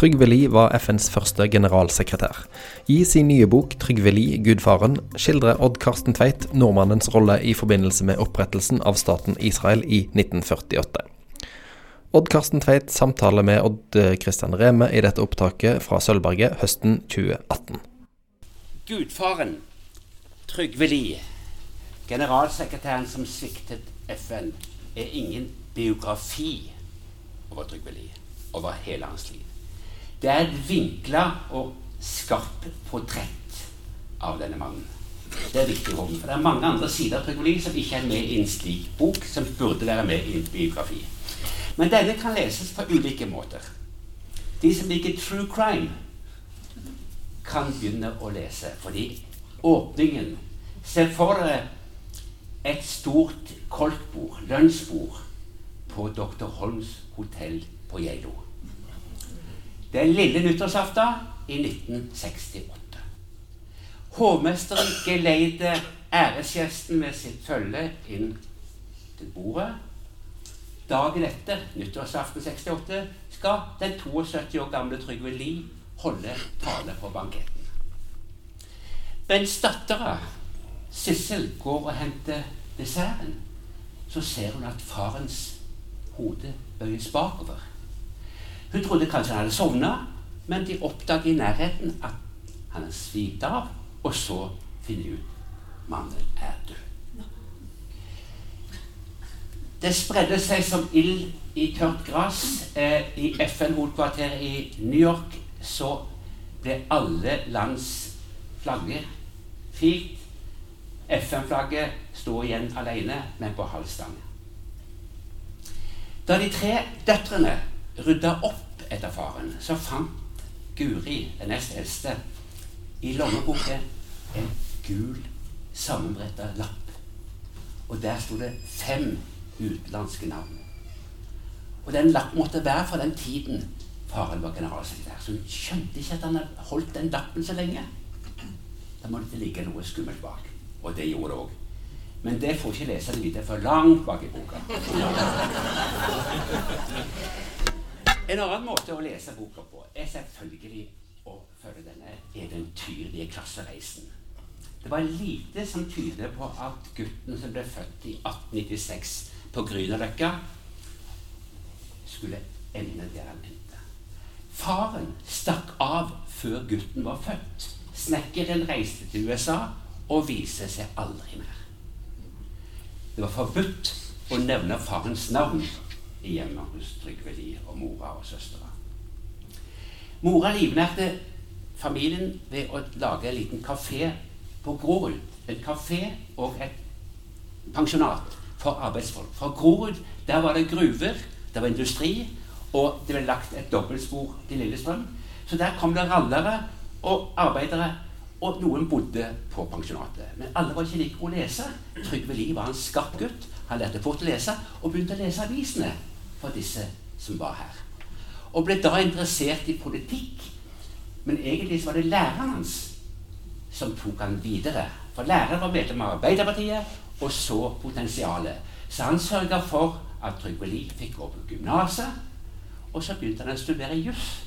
Trygve Lie var FNs første generalsekretær. I sin nye bok 'Trygve Lie, gudfaren' skildrer Odd Karsten Tveit nordmannens rolle i forbindelse med opprettelsen av staten Israel i 1948. Odd Karsten Tveit samtaler med Odd Kristian Reme i dette opptaket fra Sølvberget høsten 2018. Gudfaren Trygve Lie, generalsekretæren som sviktet FN, er ingen biografi over Trygve Lie, over hele hans liv. Det er et vinkla og skarpt portrett av denne mannen. Det er viktig for for det er mange andre sider av Trygve som ikke er med i en slik bok, som burde være med i en biografi. Men denne kan leses på ulike måter. De som liker true crime, kan begynne å lese. Fordi åpningen Se for dere et stort kolkbord, lunsjbord, på Dr. Holms hotell på Geilo. Det er lille nyttårsaften i 1968. Hovmesteren geleide æresgjesten med sitt følge inn til bordet. Dagen etter, nyttårsaften 68, skal den 72 år gamle Trygve Lie holde tale på banketten. Mens dattera Sissel går og henter desserten, så ser hun at farens hode bøyes bakover. Hun trodde kanskje han hadde sovna, men de oppdaget i nærheten at han er svidd av, og så finner de ut mannen er død. Det spredde seg som ild i tørt gress. Eh, I FN-hovedkvarteret i New York så ble alle lands flagger filt. FN-flagget sto igjen alene, men på halv stang. Da de tre døtrene rydda opp etter faren, så fant Guri, den nest eldste, i lommeboka en gul, sammenbretta lapp. Og der sto det fem utenlandske navn. Og den lappen måtte være fra den tiden faren var generalsekretær. Så hun skjønte ikke at han hadde holdt den lappen så lenge. Da måtte det ligge noe skummelt bak. Og det gjorde det òg. Men det får ikke leserne vite før langt bak i boka. En annen måte å lese boka på er selvfølgelig å følge denne eventyrlige klassereisen. Det var lite som tyder på at gutten som ble født i 1896 på Grünerløkka, skulle ende der han endte. Faren stakk av før gutten var født. Snekkeren reiste til USA og viste seg aldri mer. Det var forbudt å nevne farens navn i hjemmet hos Trygve Lie og mora og søstera. Mora livnærte familien ved å lage en liten kafé på Grorud. En kafé og et pensjonat for arbeidsfolk. Fra Grorud der var det gruver, det var industri, og det ble lagt et dobbeltspor til Lillestrøm. Så der kom det rallere og arbeidere, og noen bodde på pensjonatet. Men alle var ikke like gode å lese. Trygve Lie var en skarp gutt. Han lærte fort å lese, og begynte å lese avisene for disse som var her. Og ble da interessert i politikk. Men egentlig var det læreren hans som tok han videre. For læreren var medlem av Arbeiderpartiet og så potensialet. Så han sørga for at Trygve Lie fikk gå på gymnaset, og så begynte han å studere juss.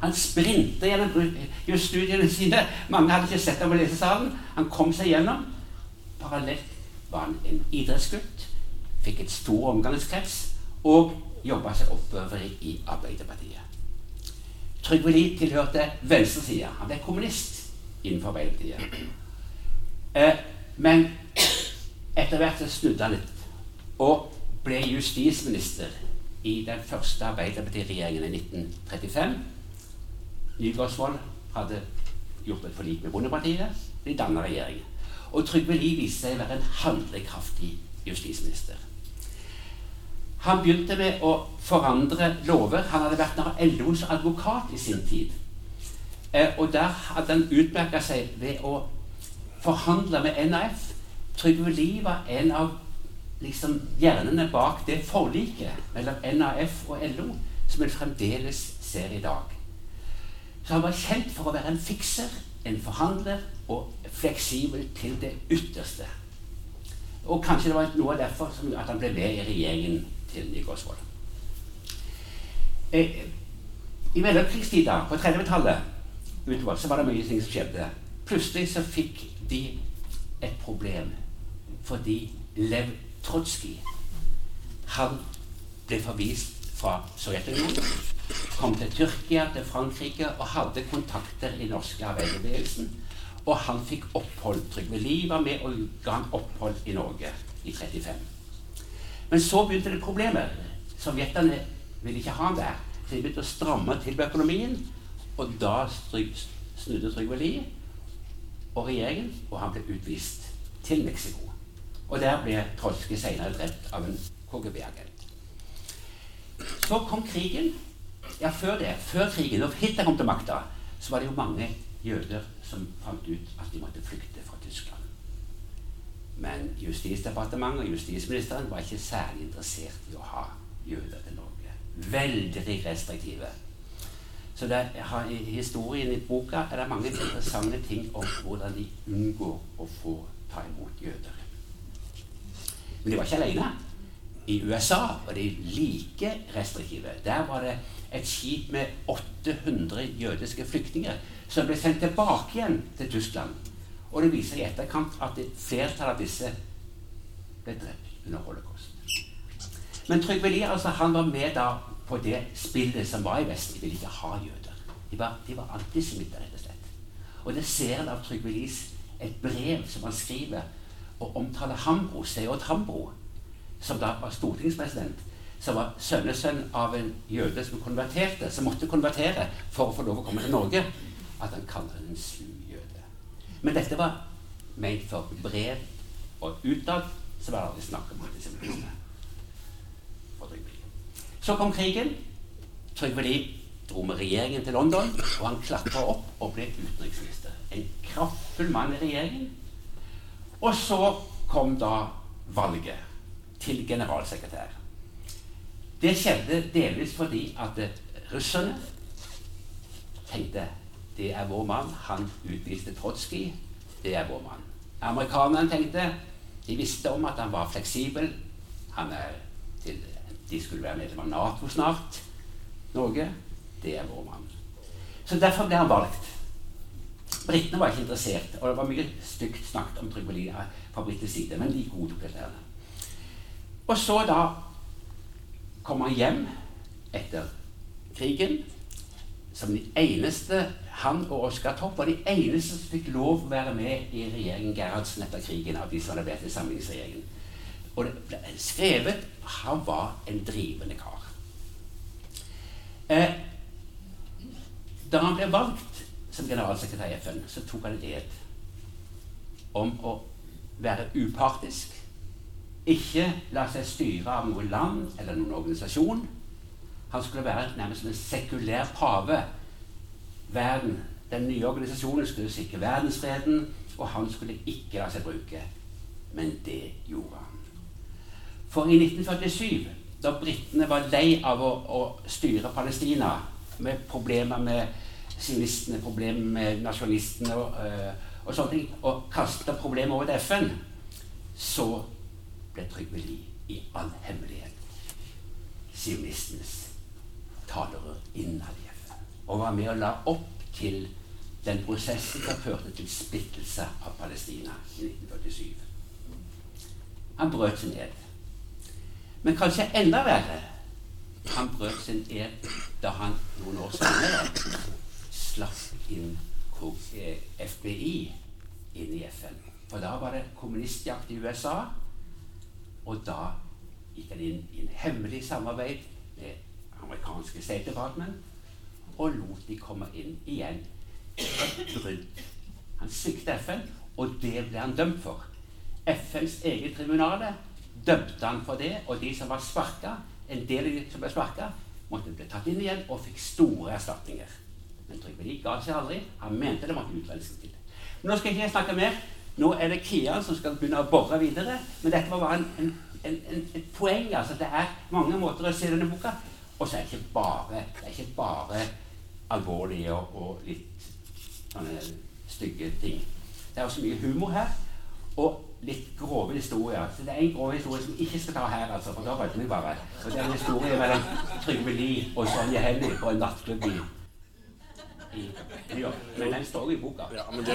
Han sprinta gjennom jusstudiene sine. Mange hadde ikke sett ham på lesesalen. Han kom seg gjennom. Parallelt var han en idrettsgutt, fikk et stor omgangskrets og jobba seg oppover i Arbeiderpartiet. Trygve Lie tilhørte venstresida. Han ble kommunist innenfor Arbeiderpartiet. Eh, men etter hvert snudde han litt og ble justisminister i den første Arbeiderpartiregjeringen i 1935. Nygaardsvold hadde gjort et forlik med Bondepartiet. De danna regjeringen. Og Trygve Lie viste seg å være en handlekraftig justisminister. Han begynte med å forandre lover. Han hadde vært LOs advokat i sin tid. Eh, og der hadde han utmerka seg ved å forhandle med NAF. Trygve Lie var en av liksom, hjernene bak det forliket mellom NAF og LO som en fremdeles ser i dag. Så han var kjent for å være en fikser, en forhandler og fleksibel til det ytterste. Og kanskje det var noe derfor at han ble med i regjeringen til Nygaardsvold. Eh, I mellomkrigstida, på 30-tallet, så var det mye ting som skjedde. Plutselig så fikk de et problem fordi Lev Trotskij han ble forvist fra Sovjetunionen, kom til Tyrkia, til Frankrike og hadde kontakter i norske arbeiderbevegelsen. Og han fikk opphold. Trygve Lie var med og ga han opphold i Norge i 35. Men så begynte det problemet. Sovjeterne ville ikke ha ham der. Så de begynte å stramme til på økonomien. Og da snudde Trygve og regjeringen, og han ble utvist til Mexico. Og der ble Trolske senere drept av en KGB-agent. Så kom krigen. Ja, før det, før krigen, når Hitler kom til makta, så var det jo mange jøder som fant ut at de måtte flykte fra Tyskland. Men Justisdepartementet og justisministeren var ikke særlig interessert i å ha jøder til Norge. Veldig restriktive. Så det, I historien i boka er det mange interessante ting om hvordan de unngår å få ta imot jøder. Men de var ikke alene. I USA var de like restriktive. Der var det et skip med 800 jødiske flyktninger som ble sendt tilbake igjen til Tyskland. Og det viser i etterkant at et flertall av disse ble drept under holocaust. Men Trygve Lie altså, han var med da på det spillet som var i Vesten. De ville ikke ha jøder. De var, de var antisemitter, rett og slett. Og det ser en av Trygve Lies et brev som han skriver og omtaler Hambro, Seod Hambro, som da var stortingspresident, som var sønnesønn av en jøde som konverterte, som måtte konvertere for å få lov å komme til Norge, at han kaller den en. Men dette var ment for brev, og utad så var det snakk om antisemittisme. Så kom krigen. Trygve Lie dro med regjeringen til London, og han klatra opp og ble utenriksminister. En kraftfull mann i regjeringen. Og så kom da valget til generalsekretær. Det skjedde delvis fordi at russerne tenkte det er vår mann. Han utviste Trotskij. Det er vår mann. Amerikanerne tenkte De visste om at han var fleksibel. Han er til, de skulle være medlem av Nato snart. Norge. Det er vår mann. Så derfor ble han valgt. Britene var ikke interessert, og det var mye stygt snakket om Trygve Lie fra britisk side, men de godtok dette. Og så da kom han hjem etter krigen som den eneste Han og Oskar Topp var de eneste som fikk lov å være med i regjeringen Gerhardsen etter krigen. av de som hadde vært i samlingsregjeringen. Og det ble skrevet han var en drivende kar. Eh, da han ble valgt som generalsekretær i FN, så tok han en ed om å være upartisk ikke la seg styre av noe land eller noen organisasjon. Han skulle være nærmest en sekulær pave. Verden, Den nye organisasjonen skulle sikre verdensfreden, og han skulle ikke la seg bruke. Men det gjorde han. For i 1947, da britene var lei av å, å styre Palestina med problemer med sionistene, problemer med nasjonalistene og, øh, og sånne ting, og kasta problemer over til FN, så ble Trygve Lie i all hemmelighet sionistenes talerør innad. Og var med og la opp til den prosessen som førte til splittelse av Palestina i 1947. Han brøt sin ed. Men kanskje enda verre han brøt sin ed da han noen år senere slapp inn FBI inn i FN. For da var det kommunistjakt i USA. Og da gikk han inn i en hemmelig samarbeid med amerikanske State Department og lot de komme inn igjen. Et brudd. Han sviktet FN, og det ble han dømt for. FNs eget tribunale dømte han for det, og de som var sparka, en del av de som ble sparka, måtte bli tatt inn igjen og fikk store erstatninger. Men Trygve Lie ga seg aldri. Han mente det måtte utredes til. Nå skal ikke jeg snakke mer. Nå er det Kian som skal begynne å bore videre. Men dette var bare en, en, en, et poeng. altså Det er mange måter å se denne boka Og så er det ikke bare, det er ikke bare alvorlige og, litt sånne stygge ting. Det er også mye humor her. Og litt grove historier. Så det er en grov historie som ikke skal ta her, altså, for da rødmer vi bare. Og det er en historie mellom Trygve Lie og Sonja Hennie på en nattklubb i, ja, Men den står i boka. Ja, men det,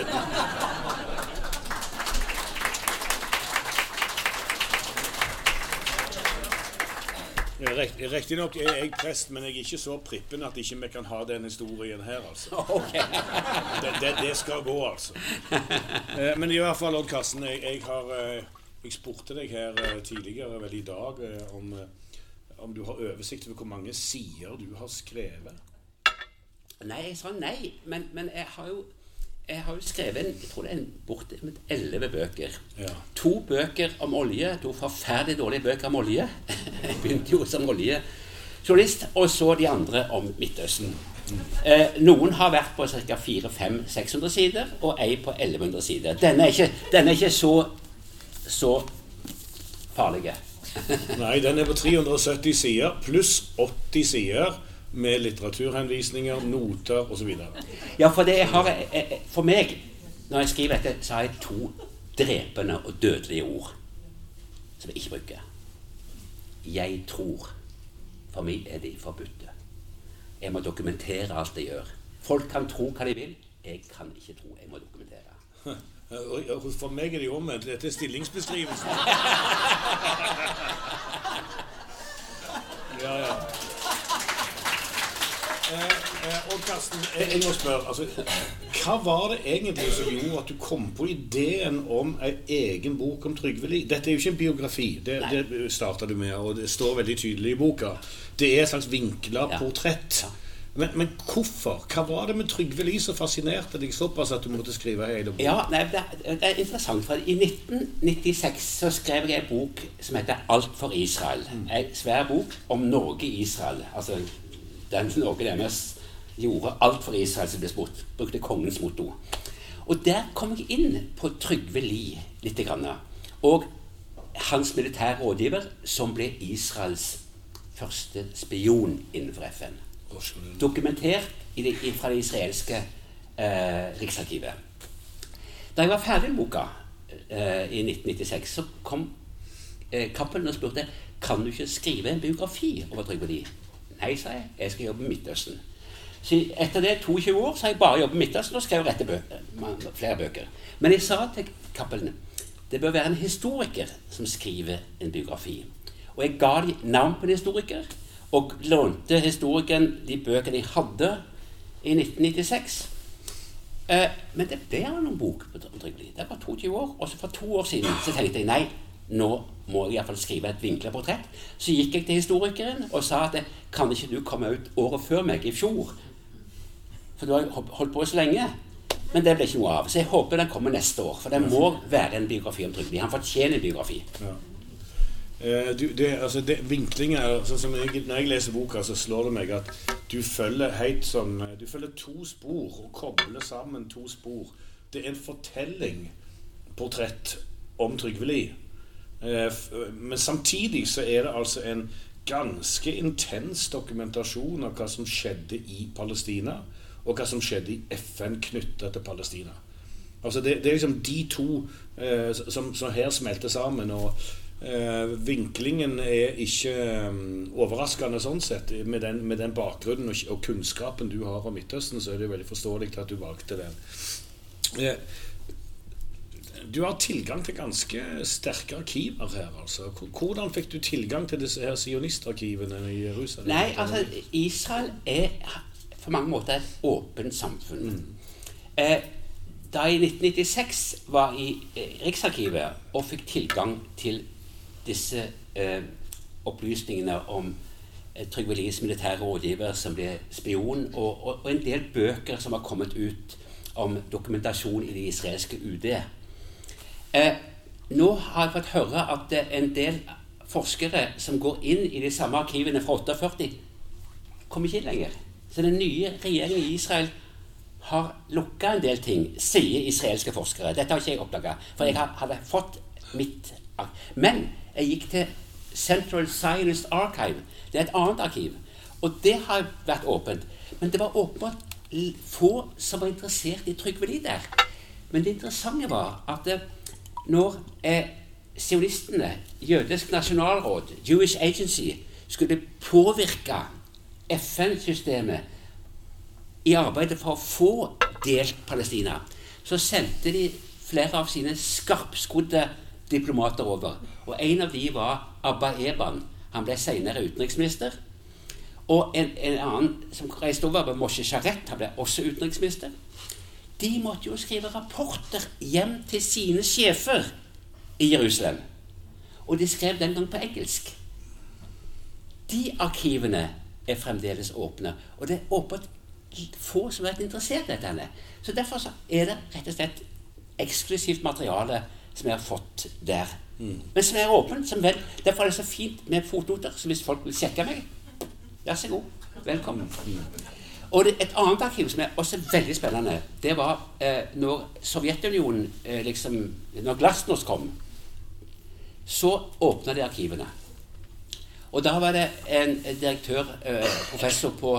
Riktignok er jeg prest, men jeg er ikke så prippen at ikke vi kan ha den historien her, altså. Okay. Det, det, det skal gå, altså. Eh, Men i hvert fall, Odd Karsten, jeg, jeg har eh, Jeg spurte deg her eh, tidligere, vel i dag, om, om du har oversikt over hvor mange sider du har skrevet. Nei, jeg sa nei, men, men jeg har jo jeg har jo skrevet jeg tror det er en bortimot elleve bøker. Ja. To bøker om olje. To forferdelig dårlige bøker om olje. Jeg begynte jo som oljejournalist. Og så de andre om Midtøsten. Eh, noen har vært på ca. 400-600 sider, og ei på 1100 sider. Denne er ikke, denne er ikke så, så farlig. Nei, den er på 370 sider, pluss 80 sider med litteraturhenvisninger, noter osv. Ja, for det har For meg, når jeg skriver dette, så har jeg to drepende og dødelige ord som jeg ikke bruker. Jeg tror. For meg er de forbudte. Jeg må dokumentere alt jeg gjør. Folk kan tro hva de vil. Jeg kan ikke tro. Jeg må dokumentere. For meg er det jo omvendt. Dette er stillingsbeskrivelsen. Ja, ja. Eh, eh, Karsten, jeg, jeg må spørre altså, Hva var det egentlig som gjorde at du kom på ideen om en egen bok om Trygve Lie? Dette er jo ikke en biografi, det, Nei. det starta du med, og det står veldig tydelig i boka. Det er et slags vinkla Ja. portrett. Ja. Men, men hvorfor? Hva var det med Trygve Lie som fascinerte deg såpass at du måtte skrive hele boka? Ja, nei, det, er- det er interessant, for i 1996 så skrev jeg en bok som heter 'Alt for Israel'. En svær bok om Norge i Israel. Altså den Norge deres gjorde alt for Israel, som ble spurt. Brukte kongens motto. Og der kom jeg inn på Trygve Lie litt. grann. Og hans militære rådgiver, som ble Israels første spion innenfor FN dokumentert i det, fra det israelske eh, riksarkivet. Da jeg var ferdig med boka eh, i 1996, så kom eh, Cappelen og spurte kan du ikke skrive en biografi over Trygve Lie. Nei, sa jeg. Jeg skal jobbe i Midtøsten. Så etter det 22 år så har jeg bare jobbet i Midtøsten og skrevet rette bø flere bøker. Men jeg sa til Cappelen det bør være en historiker som skriver en biografi. Og jeg ga dem navn på en historiker, og lånte historikeren de bøkene jeg hadde i 1996. Eh, men det ble noen bok på. Det var 22 år. Og så for to år siden så tenkte jeg nei, nå må jeg iallfall skrive et vinkla portrett. Så gikk jeg til historikeren og sa at kan ikke du komme ut året før meg, i fjor? For du har holdt på så lenge. Men det ble ikke noe av. Så jeg håper den kommer neste år. For det må være en biografi om Trygve Han fortjener en biografi. Ja. Eh, du, det, altså det, vinklingen er, som jeg, Når jeg leser boka, så slår det meg at du følger sånn Du følger to spor og kobler sammen to spor. Det er en fortelling, portrett, om Trygve Lie. Eh, men samtidig så er det altså en ganske intens dokumentasjon av hva som skjedde i Palestina, og hva som skjedde i FN knytta til Palestina. Altså det, det er liksom de to eh, som, som her smelter sammen. og eh, Vinklingen er ikke um, overraskende sånn sett. Med den, med den bakgrunnen og, og kunnskapen du har om Midtøsten, så er det jo veldig forståelig at du valgte den. Eh, du har tilgang til ganske sterke arkiver her. altså. Hvordan fikk du tilgang til disse her sionistarkivene i Jerusalem? Nei, altså Israel er på mange måter et åpent samfunn. Eh, da jeg i 1996 var i eh, Riksarkivet og fikk tilgang til disse eh, opplysningene om eh, Trygve Lies militære rådgiver som ble spion, og, og, og en del bøker som har kommet ut om dokumentasjon i det israelske UD. Eh, nå har jeg fått høre at en del forskere som går inn i de samme arkivene fra 48, kommer ikke lenger. Så den nye regjeringen i Israel har lukka en del ting, sier israelske forskere. Dette har ikke jeg oppdaga, for jeg hadde fått mitt Men jeg gikk til Central Scientist Archive. Det er et annet arkiv. Og det har vært åpent. Men det var åpenbart få som var interessert i Trygve Lie der. Men det interessante var at det, når eh, sionistene, jødisk nasjonalråd, Jewish Agency, skulle påvirke FN-systemet i arbeidet for å få delt Palestina, så sendte de flere av sine skarpskodde diplomater over. Og en av de var Abba Eban. Han ble senere utenriksminister. Og en, en annen som reiste over, var Moshe Sharet. Han ble også utenriksminister. De måtte jo skrive rapporter hjem til sine sjefer i Jerusalem. Og de skrev den gang på engelsk. De arkivene er fremdeles åpne. Og det er åpent få som har vært interessert i dette. Så derfor så er det rett og slett eksklusivt materiale som jeg har fått der. Mm. Men som er åpent. Som vel, derfor er det så fint med fotnoter. Så hvis folk vil sjekke meg, vær så god. Velkommen. Mm. Og det, et annet arkiv som er også veldig spennende, det var eh, når Sovjetunionen eh, liksom, Når Glasnost kom, så åpna de arkivene. Og da var det en direktør, eh, professor på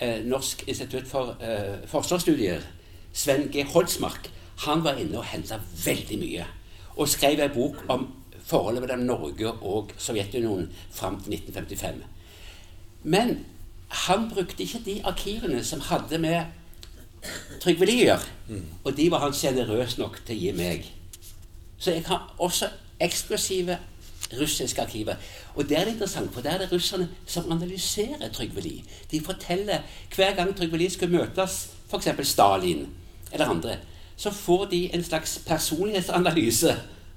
eh, Norsk institutt for eh, forsvarsstudier, Sven G. Holsmark, han var inne og henta veldig mye. Og skrev en bok om forholdet mellom Norge og Sovjetunionen fram til 1955. Men han brukte ikke de arkivene som hadde med Trygve Lie å gjøre. Og de var han sjenerøs nok til å gi meg. Så jeg har også eksklusive russiske arkiver. Og der er det interessant, for der er det russerne som analyserer Trygve Lie. De forteller hver gang Trygve Lie skal møtes, f.eks. Stalin eller andre, så får de en slags personlighetsanalyse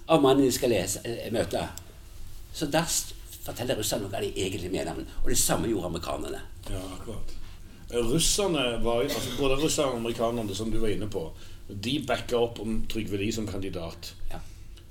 av mannen de skal lese, eh, møte. Så da forteller russerne hva de egentlig mener. Og det samme gjorde amerikanerne. Ja, akkurat. Russerne var, altså Både russerne og amerikanerne, som du var inne på, de backa opp om Trygve Lie som kandidat. Ja.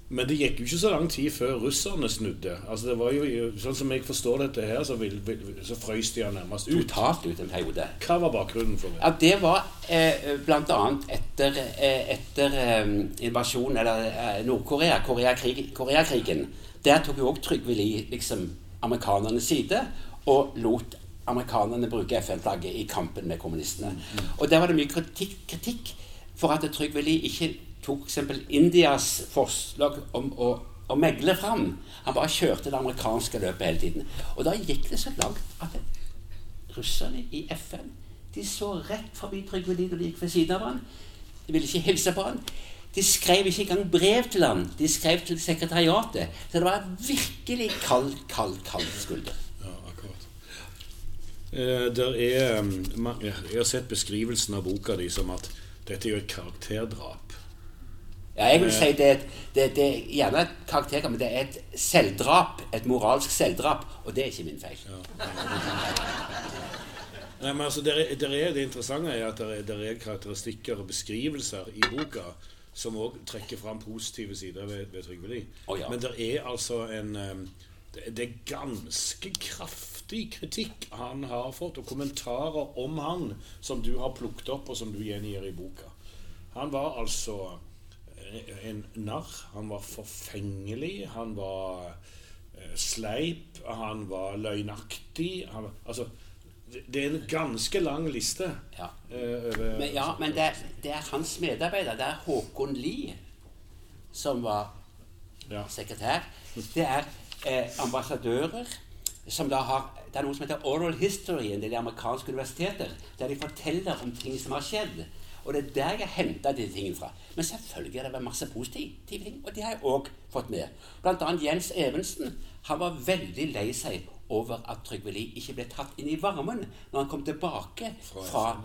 Men det gikk jo ikke så lang tid før russerne snudde. Altså det var jo, Sånn som jeg forstår dette her, så, vil, vil, så frøys de nærmest ut. Totalt ut en periode. Hva var bakgrunnen for det? Ja, Det var eh, bl.a. etter, eh, etter eh, invasjonen, eller eh, Nord-Korea, Koreakrigen. Der tok jo òg Trygve Lie liksom amerikanernes side, og lot amerikanerne bruke FN-flagget i kampen med kommunistene. Mm. Og der var det mye kritikk, kritikk for at Trygve Lie ikke tok f.eks. Indias forslag om å, å, megle fram. Han bare kjørte det amerikanske løpet hele tiden. Og da gikk det så langt at russerne i FN de så rett forbi Trygve Lie når de gikk ved siden av han. De ville ikke hilse på han. De skrev ikke engang brev til han. De skrev til sekretariatet. Så det var virkelig kald, kald, kald skulder. Ja, akkurat. Eh, der er, mm, jeg har sett beskrivelsen av boka di som at dette er jo et karakterdrap. Ja, jeg vil si det, det, det er gjerne et karakterdrap, men det er et selvdrap. Et moralsk selvdrap. Og det er ikke min feil. Ja. Nei, men altså, der er, der er Det interessante er at det er, er, karakteristikker og beskrivelser i boka som òg trekker fram positive sider ved, ved Trygve Lie. Oh, ja. Men det er altså en det, er ganske kraftig kritikk han har fått, og kommentarer om han som du har plukket opp, og som du gjengir i boka. Han var altså en narr. Han var forfengelig. Han var eh, sleip. Han var løgnaktig. Han, altså, det er en ganske lang liste. Ja, Over, men, ja, men det, det, er hans medarbeider. Det er Håkon Lie som var ja. sekretær. Det er eh, ambassadører som da har Det er noe som heter oral history en del amerikanske universiteter, der de forteller om ting som har skjedd. Og det er der jeg henta de tingene fra. Men selvfølgelig er det vært masse positive ting, og det har jeg òg fått med. Blant annet Jens Evensen. Han var veldig lei seg over at Trygve Lie ikke ble tatt inn i varmen når han kom tilbake fra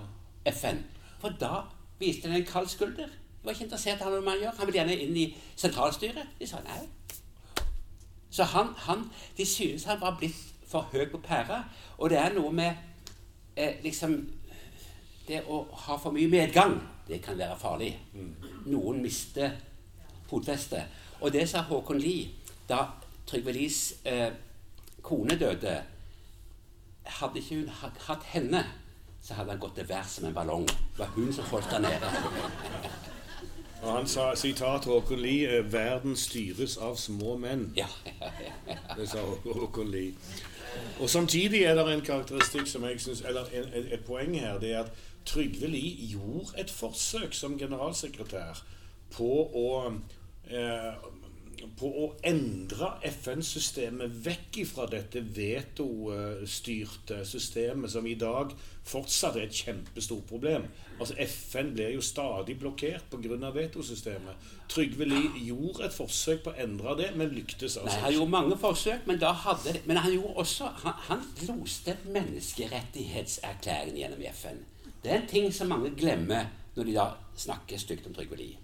FN. For da viste han en kald skulder. De var ikke interessert i hva og gjør. Han ville gjerne inn i sentralstyret. De sa nei. Så han, han, de synes han var blitt for høy på pæra. Og det er noe med eh, liksom det å ha for mye medgang, det kan være farlig. Noen mister fotfestet. Og det sa Håkon Lie da Trygve Lies eh, kone døde. Hadde ikke hun hatt henne, så hadde han gått til værs som en ballong. Det var hun som holdt der nede. Og han sa sitat Håkon Lie 'Verden styres av små menn'. Ja, ja, ja, Det sa Håkon Lie. Og Samtidig er det en karakteristikk som jeg synes, eller et, et poeng her. det er at Trygve Lie gjorde et forsøk som generalsekretær på å eh, på å endre FN-systemet vekk fra dette vetostyrte systemet som i dag fortsatt er et kjempestort problem. Altså FN blir jo stadig blokkert pga. vetosystemet. Trygve Lie gjorde et forsøk på å endre det, men lyktes altså Nei, Han gjorde mange forsøk, men, da hadde, men han gjorde også Han, han loste menneskerettighetserklæringen gjennom FN. Det er en ting som mange glemmer når de da snakker stygt om Trygve Lie.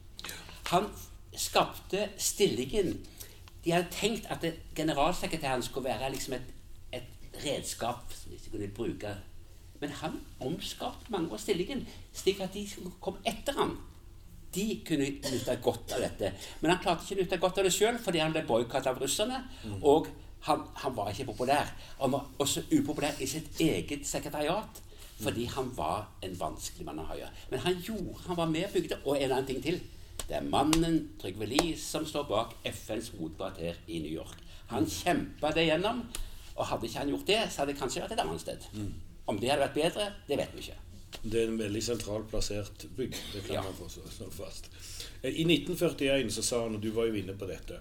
Han skapte stillingen De hadde tenkt at generalsekretæren skulle være liksom et, et redskap som de kunne bruke. Men han omskapte mange av stillingen, slik at de som kom etter ham, de kunne nyte godt av dette. Men han klarte ikke å nyte godt av det sjøl fordi han ble boikottet av russerne. Og han, han, var ikke populær. Han var også upopulær i sitt eget sekretariat fordi han var en vanskelig mann å ha gjøre. Men han gjorde, han var med og bygde. Og en annen ting til. Det er mannen Trygve Lie som står bak FNs hovedkvarter i New York. Han kjempa det gjennom, og hadde ikke han gjort det, så hadde det kanskje vært et annet sted. Om det hadde vært bedre, det vet vi ikke. Det er en veldig sentralt plassert bygg. Det kan Ja. man få slå fast. Eh, I 1941 så sa han, og du var jo inne på dette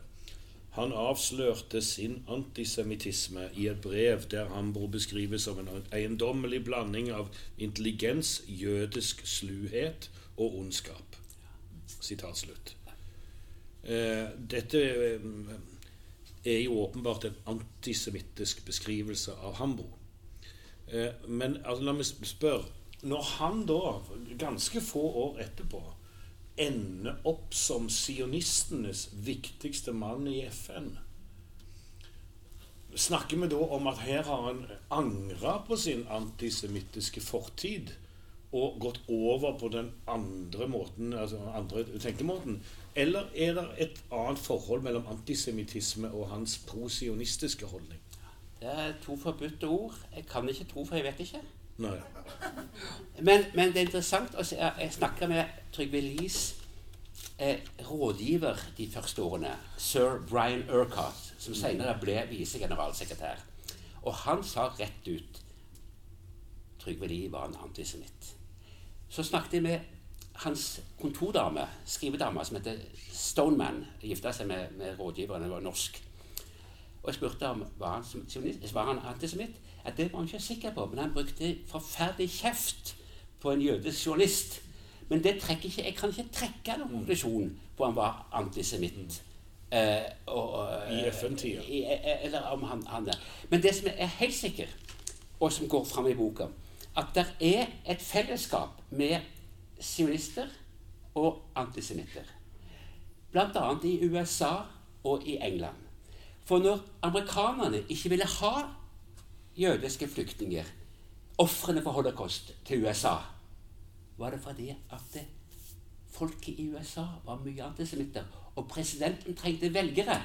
Han avslørte sin antisemittisme i et brev der Hambro beskrives som en eiendommelig blanding av intelligens, jødisk sluhet og ondskap. Slutt. Eh, dette eh, er jo åpenbart en antisemittisk beskrivelse av Hambo. Eh, men altså, la meg spørre Når han da, ganske få år etterpå, ender opp som sionistenes viktigste mann i FN Snakker vi da om at her har han angra på sin antisemittiske fortid og gått over på den andre måten, altså andre tenkemåten? Eller er det et annet forhold mellom antisemittisme og hans prosionistiske holdning? Det er to forbudte ord. Jeg kan ikke tro, for jeg vet ikke. Men, men det er interessant å se Jeg snakka med Trygve Lies eh, rådgiver de første årene, sir Brian Urquhart, som senere ble visegeneralsekretær. Og han sa rett ut Trygve Lie var en antisemitt. Så snakket jeg med hans kontordame, skrivedame, som heter Stoneman. Gifta seg med, med rådgiveren, hun var norsk. Og jeg spurte om var han, sionist- var han antisemitt. Ja, det var han ikke sikker på, men han brukte forferdelig kjeft på en jødisk journalist. Men det trekker ikke, jeg kan ikke trekke noen konklusjon på om han var antisemitt. Eh, og, og, I FN-tida. eh, Eller om han, han er. Men det som er helt sikker, og som går fram i boka, at det er et fellesskap med sionister og antisemitter. Bl.a. i USA og i England. For når amerikanerne ikke ville ha jødiske flyktninger, ofrene for holocaust, til USA, var det fordi at folket i USA var mye antisemitter, og presidenten trengte velgere.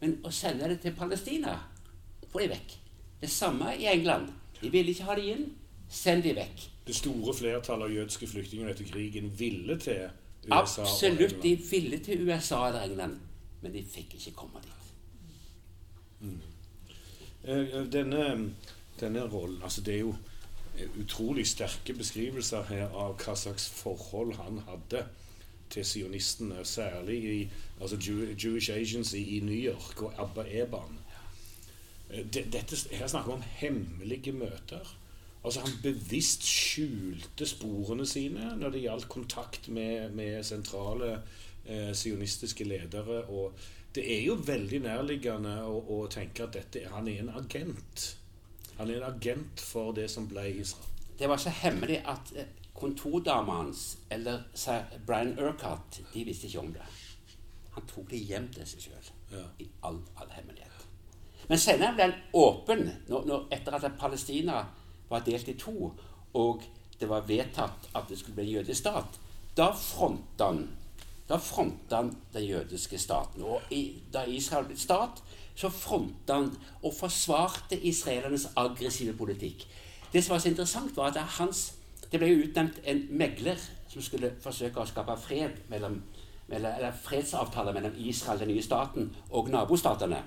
Men å sende det til Palestina får de vekk. Det samme i England. De ville ikke ha det inn. Send de vekk. Det store flertallet av jødiske flyktninger etter krigen ville til USA. Absolutt. De ville til USA eller England, men de fikk ikke komme dit. Mm. Denne, denne rollen altså Det er jo utrolig sterke beskrivelser her av hva slags forhold han hadde til sionistene, særlig i altså Jewish Agency i New York og Abba Eban. Eh, Dette, her snakker vi om hemmelige møter. Altså Han bevisst skjulte sporene sine når det gjaldt kontakt med, med sentrale eh, sionistiske ledere. Og det er jo veldig nærliggende å, å tenke at dette, han er en agent. Han er en agent for det som ble Israel. Det var så hemmelig at eh, kontordama hans, eller Brian Urquhart, de visste ikke om det. Han tok det hjem til seg sjøl Ja. i all, all hemmelighet. Men senere ble han åpen når, når, etter at Palestina var delt i to, og det var vedtatt at det skulle bli en jødisk stat. Da fronta han da fronta han den jødiske staten. Og i, da Israel ble stat, så fronta han og forsvarte israelernes aggressive politikk. Det som var så interessant, var at hans, det ble utnevnt en megler som skulle forsøke å skape fred mellom, eller fredsavtaler mellom Israel, den nye staten, og nabostatene.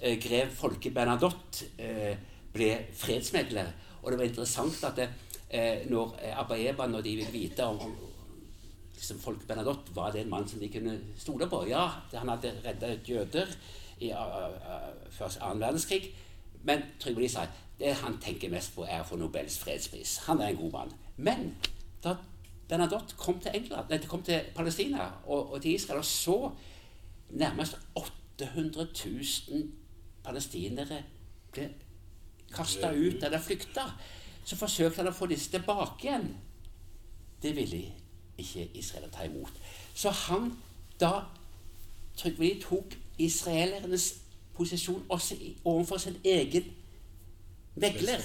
Eh, grev Folke Bernadotte eh, ble fredsmegler. Og det var interessant at det, eh, når eh, Abba Eban og de ville vite om, om liksom, folk Bernadotte var det en mann som de kunne stole på. Ja, han hadde redda jøder i først annen verdenskrig. Men Trygve Lie sa det han tenker mest på, er å få Nobels fredspris. Han er en god mann. Men da Bernadotte kom til England, nei, kom til Palestina og, og til Israel og så nærmest 800 000 palestinere ble kasta ut eller flykta, så forsøkte han å få disse tilbake igjen. Det ville ikke Israel ta imot. Så han da Trygve tok israelernes posisjon også overfor sin egen megler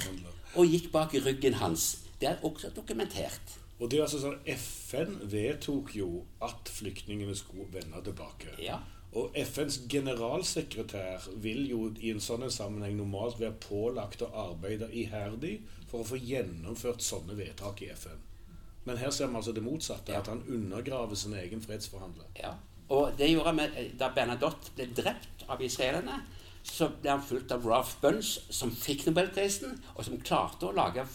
og gikk bak ryggen hans. Det er også dokumentert. Og det er altså sånn, FN vedtok jo at flyktningene skulle vende tilbake. Ja. Og FNs generalsekretær vil jo i en sånn sammenheng normalt være pålagt å arbeide iherdig for å få gjennomført sånne vedtak i FN. Men her ser vi altså det motsatte, ja. at han undergraver sin egen fredsforhandler. Ja. Og det gjorde han da Bernadotte ble drept av israelerne. Så ble han fulgt av Ralph Bunch, som fikk nobelprisen, og som klarte å lage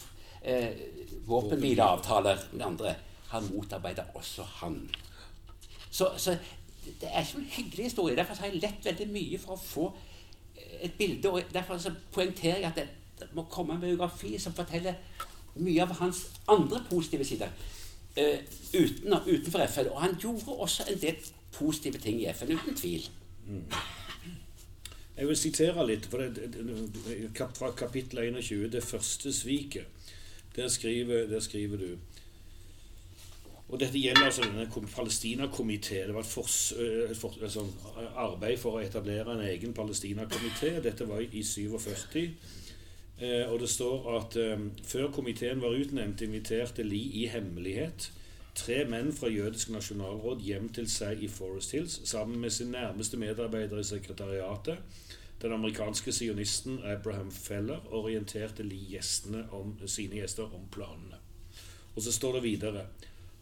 eh, våpenhvileavtaler med andre. Han motarbeidet også han. Så, så, det er ikke en hyggelig historie. Derfor har jeg lett veldig mye for å få eh, et bilde. og Derfor poengterer jeg at det, må komme en biografi som forteller mye av hans andre positive sider uh, uten, utenfor FN. Og han gjorde også en del positive ting i FN, uten tvil. Mm. Jeg vil sitere litt det, fra kapittel 21, 'Det første sviket'. Der skriver, der skriver du og Dette gjelder altså denne Palestina-komité. Det var et, fors, et, for, et sånn arbeid for å etablere en egen Palestina-komité. Dette var i 47. Eh, og det står at eh, før komiteen var utnevnt, inviterte Lie i hemmelighet tre menn fra Jødisk nasjonalråd hjem til seg i Forest Hills sammen med sin nærmeste medarbeider i sekretariatet. Den amerikanske sionisten Abraham Feller orienterte Lie gjestene om, sine gjester om planene. Og så står det videre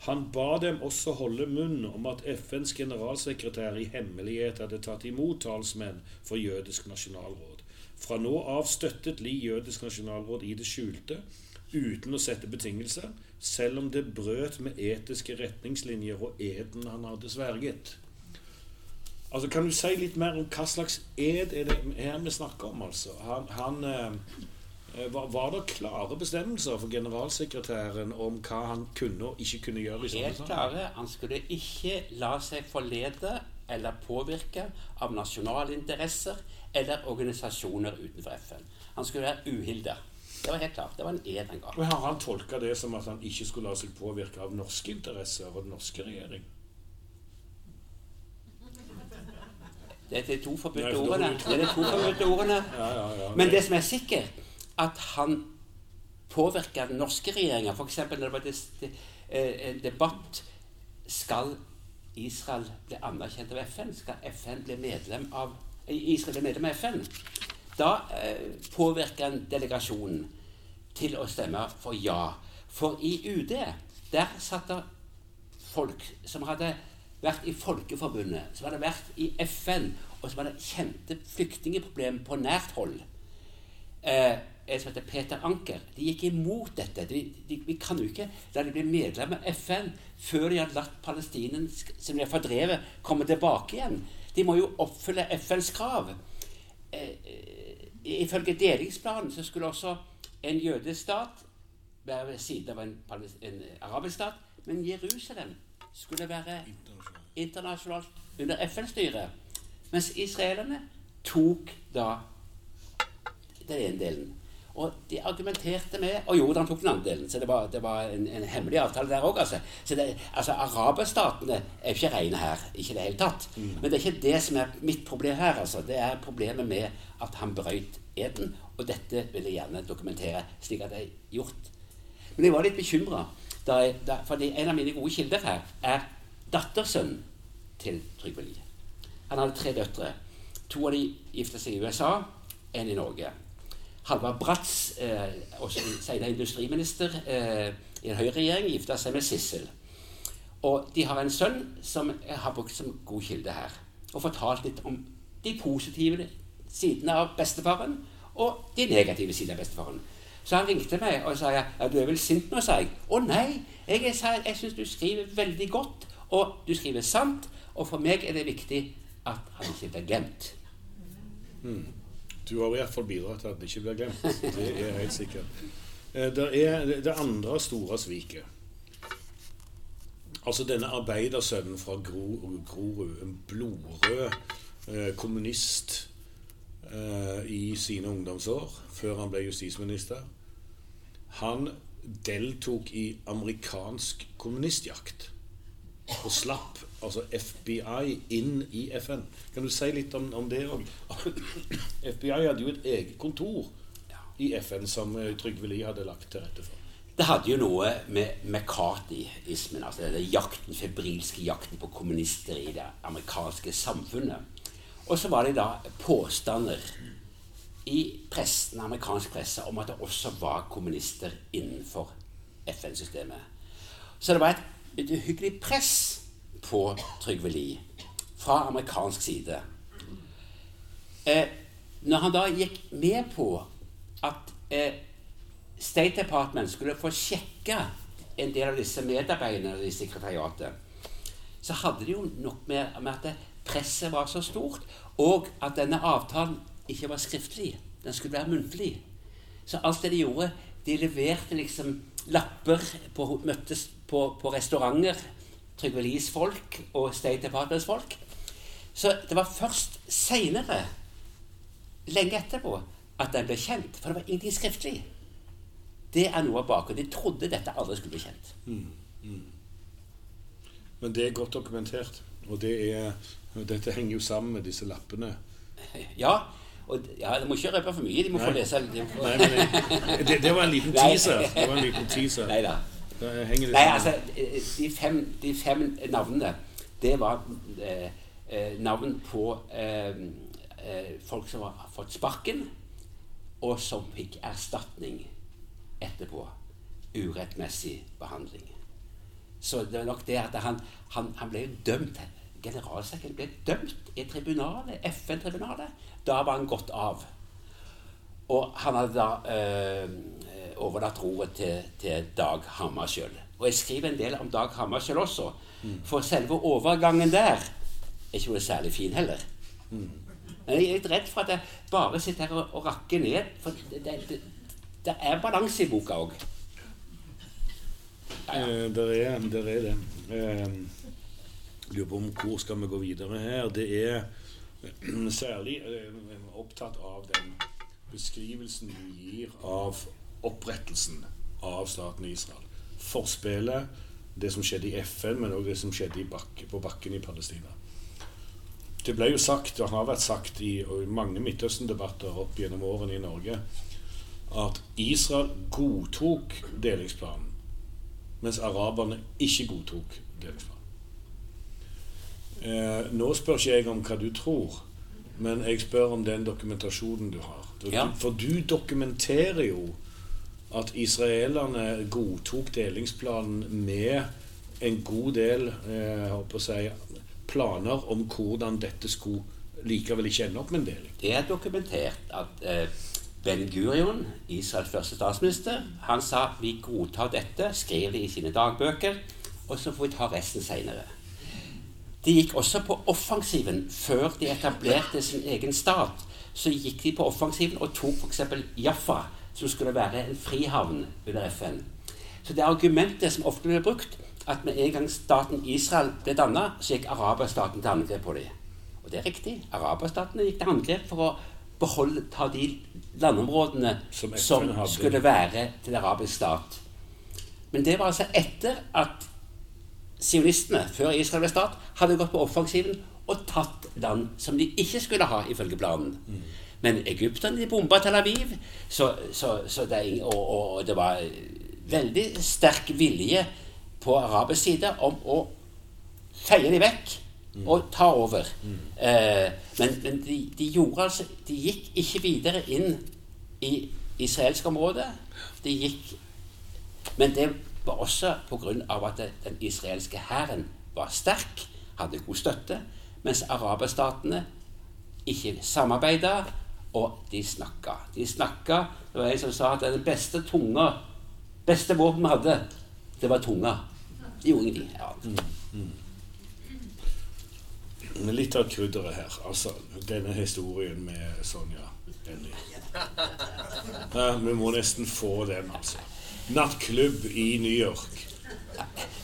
han ba dem også holde munn om at FNs generalsekretær i hemmelighet hadde tatt imot talsmenn for Jødisk nasjonalråd. Fra nå av støttet Li Jødisk nasjonalråd i det skjulte, uten å sette betingelser, selv om det brøt med etiske retningslinjer og eden han hadde sverget. Altså, Kan du si litt mer om hva slags ed er det her vi snakker om? altså? Han, han eh, var, var, det klare bestemmelser for generalsekretæren om hva han kunne og ikke kunne gjøre? i sånne Helt klare. Han skulle ikke la seg forlede eller påvirke av nasjonale interesser eller organisasjoner utenfor FN. Han skulle være uhilda. Det var helt klart. Det var en ed en gang. Og Har han tolka det som at han ikke skulle la seg påvirke av norske interesser og den norske regjering? Det er de to forbudte ordene. Det er de to forbudte ordene. Ja, ja, ja. Men det som er sikkert, at han påvirka den norske regjeringa. F.eks. når det var eh, en debatt Skal Israel bli anerkjent av FN? Skal FN bli medlem av Israel bli medlem av FN? Da eh, påvirka en delegasjonen til å stemme for ja. For i UD der satt det folk som hadde vært i Folkeforbundet, som hadde vært i FN, og som hadde kjente flyktningeproblemer på nært hold. Eh, en som heter Peter Anker, de gikk imot dette. De, de, vi kan jo ikke la de bli medlem av FN før de har latt palestinerne som de har fordrevet, komme tilbake igjen. De må jo oppfylle FNs krav. Eh, eh, ifølge delingsplanen så skulle også en jødisk stat være ved siden av en, en arabisk stat, men Jerusalem skulle være internasjonalt under FN-styret. Mens israelerne tok da den ene delen. Og de argumenterte med Og Jordan tok den andre delen, så det var, det var en, en, hemmelig avtale der òg. Altså. Så det, altså, araberstatene er ikke rene her. Ikke i det hele tatt. Mm. Men det er ikke det som er mitt problem her. Altså. Det er problemet med at han brøyt eden. Og dette vil jeg gjerne dokumentere slik at det er gjort. Men jeg var litt bekymra, fordi en av mine gode kilder her er dattersønnen til Trygve Lie. Han hadde tre døtre. To av de gifta seg i USA, en i Norge. Halvard Bratz, eh, også senere industriminister eh, i en høyreregjering, gifta seg med Sissel. Og de har en sønn som jeg har brukt som god kilde her. Og fortalt litt om de positive sidene av bestefaren og de negative sidene av bestefaren. Så han ringte meg og sa ja, du er vel sint nå, sa jeg. Å nei, jeg, jeg, jeg syns du skriver veldig godt Og du skriver sant, og for meg er det viktig at han ikke blir glemt. Du har i hvert fall bidratt til at det ikke blir glemt. Det er helt sikkert. Eh, Det er det- andre store sviket. Altså denne arbeidersønnen fra Gro- Grorud, en blodrød eh, kommunist eh, i sine ungdomsår, før han ble justisminister. Han deltok i amerikansk kommunistjakt og slapp altså FBI inn i FN. Kan du si litt om, om det òg? FBI hadde jo et eget kontor i FN som eh, Trygve Lie hadde lagt til rette for. Det hadde jo noe med McCarthyismen, altså den jakten, febrilske jakten på kommunister i det amerikanske samfunnet. Og så var det da påstander i pressen, amerikansk presse om at det også var kommunister innenfor FN-systemet. Så det var et, et uhyggelig press på Trygve Lie fra amerikansk side. Eh, når han da gikk med på at eh, State Department skulle få sjekke en del av disse medarbeiderne i sekretariatet, så hadde de jo nok med, med at presset var så stort, og at denne avtalen ikke var skriftlig. Den skulle være muntlig. Så alt det de gjorde De leverte liksom lapper på, Møttes på, på restauranter. Trygve Lies folk og State Departments folk. Så det var først seinere, lenge etterpå, at den ble kjent. For det var ingenting skriftlig. Det er noe av bakgrunnen. De trodde dette aldri skulle bli kjent. Men det er godt dokumentert. Og det er, dette henger jo sammen med disse lappene. Ja, og ja, de må ikke røpe for mye. De må få lese de må få... Nei, men det, det var en liten teaser. Det var en liten teaser. Nei Nei, altså, eh, de fem, de fem navnene, det var eh, eh, navn på eh, eh, folk som har fått sparken, og som fikk erstatning etterpå. Urettmessig behandling. Så det er nok det at han, han, han ble dømt Generalsekretæren ble dømt i tribunalet, FN-tribunalet. Da var han gått av. Og han hadde da eh, overlatt roret til, til Dag Hammarskjöld. Og jeg skriver en del om Dag Hammarskjöld også. For selve overgangen der er ikke noe særlig fin heller. Men jeg er litt redd for at jeg bare sitter her og, og rakker ned. For det, det, det, det er balanse i boka òg. Eh, der, er, der er det. Eh, lurer på om hvor skal vi gå videre her. Det er eh, særlig eh, opptatt av den beskrivelsen du gir av opprettelsen av staten Israel. Forspillet, det som skjedde i FN, men òg det som skjedde i bakke, på bakken i Palestina. Det ble jo sagt, og har vært sagt i i mange Midtøsten-debatter opp gjennom årene i Norge, at Israel godtok delingsplanen, mens araberne ikke godtok delingsplanen. Eh, nå spør ikke jeg om hva du tror, men jeg spør om den dokumentasjonen du har. Du, Ja. For du dokumenterer jo at israelerne godtok delingsplanen med en god del eh, si, planer om hvordan dette skulle likevel ikke ende opp med en deling. Det er dokumentert at eh, Ben Gurion, Israels første statsminister, han sa vi godtar dette, skrev det i sine dagbøker, og så får vi ta resten seinere. De gikk også på offensiven før de etablerte sin egen stat. Så gikk de på offensiven og tok f.eks. Jaffa, som skulle være en frihavn under FN. Så det argumentet som ofte blir brukt, at med en gang staten Israel ble danna, så gikk araberstaten til angrep på dem. Og det er riktig. Araberstatene gikk til angrep for å beholde, ta de landområdene Som som, skulle være til arabisk stat. Men det var altså etter at sionistene, før Israel ble stat, hadde gått på offensiven og tatt land som de ikke skulle ha, ifølge planen. Men egypterne de bomba Tel Aviv, så, så, så er og, og, det var veldig sterk vilje på arabisk side om å feie de vekk og ta over. Eh, men men de, de gjorde altså De gikk ikke videre inn i israelsk område. De gikk Men det var også pga. at den israelske hæren var sterk, hadde god støtte, mens araberstatene ikke samarbeida, og de snakka. De snakka Det var ei som sa at den beste tunga beste våpen vi hadde, det var tunga. De gjorde ingenting annet. Men litt av krydderet her. Altså denne historien med Sonja Hennie. Ja, vi må nesten få den, altså. Nattklubb i New York.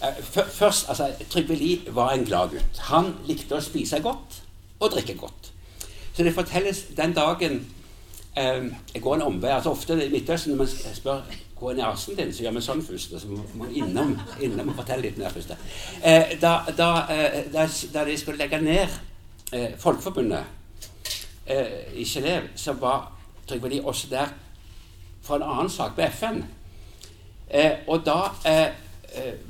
Eh, Først, altså, Trygve Lie var en glad gutt. Han likte å spise godt og drikke godt. Så det fortelles den dagen eh, Jeg går en omvei. altså Ofte i Midtøsten når man spør hvor er nesen din, så gjør vi sånn først. Så må man innom, innom og fortelle litt mer først. Eh, da, da, eh, da, de skulle legge ned eh, Folkeforbundet eh, i Genéve, så var Trygve Lie også der for en annen sak, på FN. Eh, og da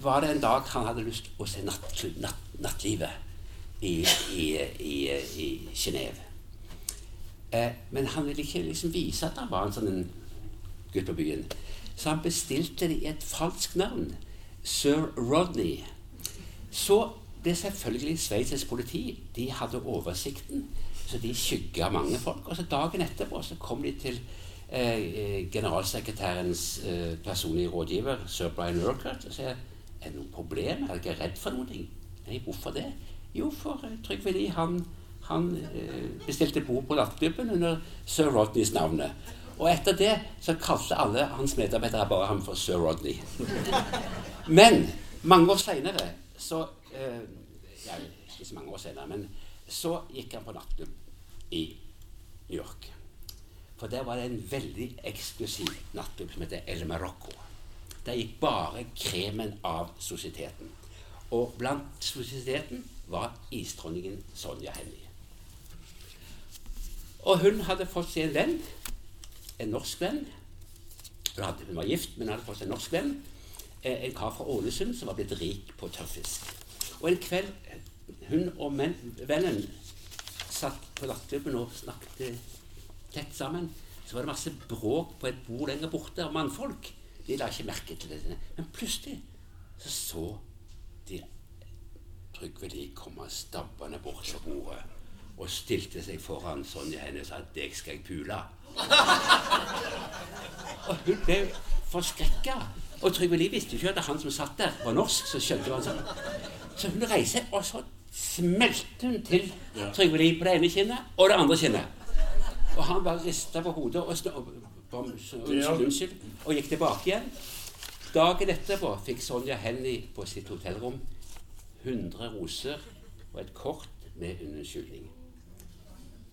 var det en dag han hadde lyst å se natt, natt, nattlivet i, i, i, i Genéve. Eh, men han ville ikke liksom vise at han var en sånn gutt på byen. Så han bestilte det i et falskt navn. Sir Rodney. Så ble selvfølgelig sveitsisk politi De hadde oversikten, så de skygga mange folk. Og så dagen etterpå så kom de til eh, eh, generalsekretærens eh, personlige rådgiver, sir Brian Urquhart, og sa er det noe problem? Er dere redd for noe? Nei, hvorfor det? Jo, for eh, Trygve Lie han, han eh, bestilte bord på nattklubben under sir Rodneys navnet. Og etter det så kalte alle hans medarbeidere bare ham for sir Rodney. Men mange år seinere så eh, ja, Ikke så mange år senere, men så gikk han på nattklubb i New York. For der var det en veldig eksklusiv nattklubb som heter El Marocco. Der gikk bare kremen av sosieteten. Og blant sosieteten var isdronningen Sonja Hennie. Og hun hadde fått seg en venn, en norsk venn. Hun, var gift, men hadde fått seg en norsk venn. Eh, En kar fra Ålesund som var blitt rik på tørrfisk. Og en kveld hun og men, vennen satt på nattklubben og snakket tett sammen. Så var det masse bråk på et bord lenger borte av mannfolk. De la ikke merke til det. Men plutselig så så de Trygve de komme stabbende bort fra bordet og stilte seg foran Sonja Hennie og sa 'Deg skal jeg pule'. Og hun ble forskrekka. Og Trygve Lie visste ikke at han som satt der, var norsk. Så skjønte han sånn. Så hun reiste, og så smelte hun til Trygve Lie på det ene kinnet og det andre kinnet. Og han bare rista på hodet og, og, og, unnskyld, unnskyld, og gikk tilbake igjen. Dagen etterpå fikk Sonja Hennie på sitt hotellrom 100 roser og et kort med unnskyldning.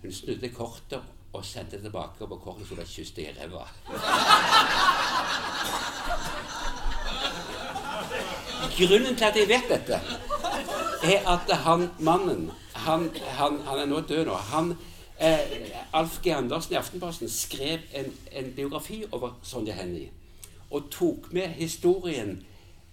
Hun snudde kortet og sendte tilbake, på kortet sto det 'kyss deg i ræva'. Grunnen til at jeg vet dette, er at han mannen Han, han, han er nå død nå. Han, eh, Alf G. Andersen i Aftenposten skrev en, en biografi over Sonja Hennie. Og tok med historien,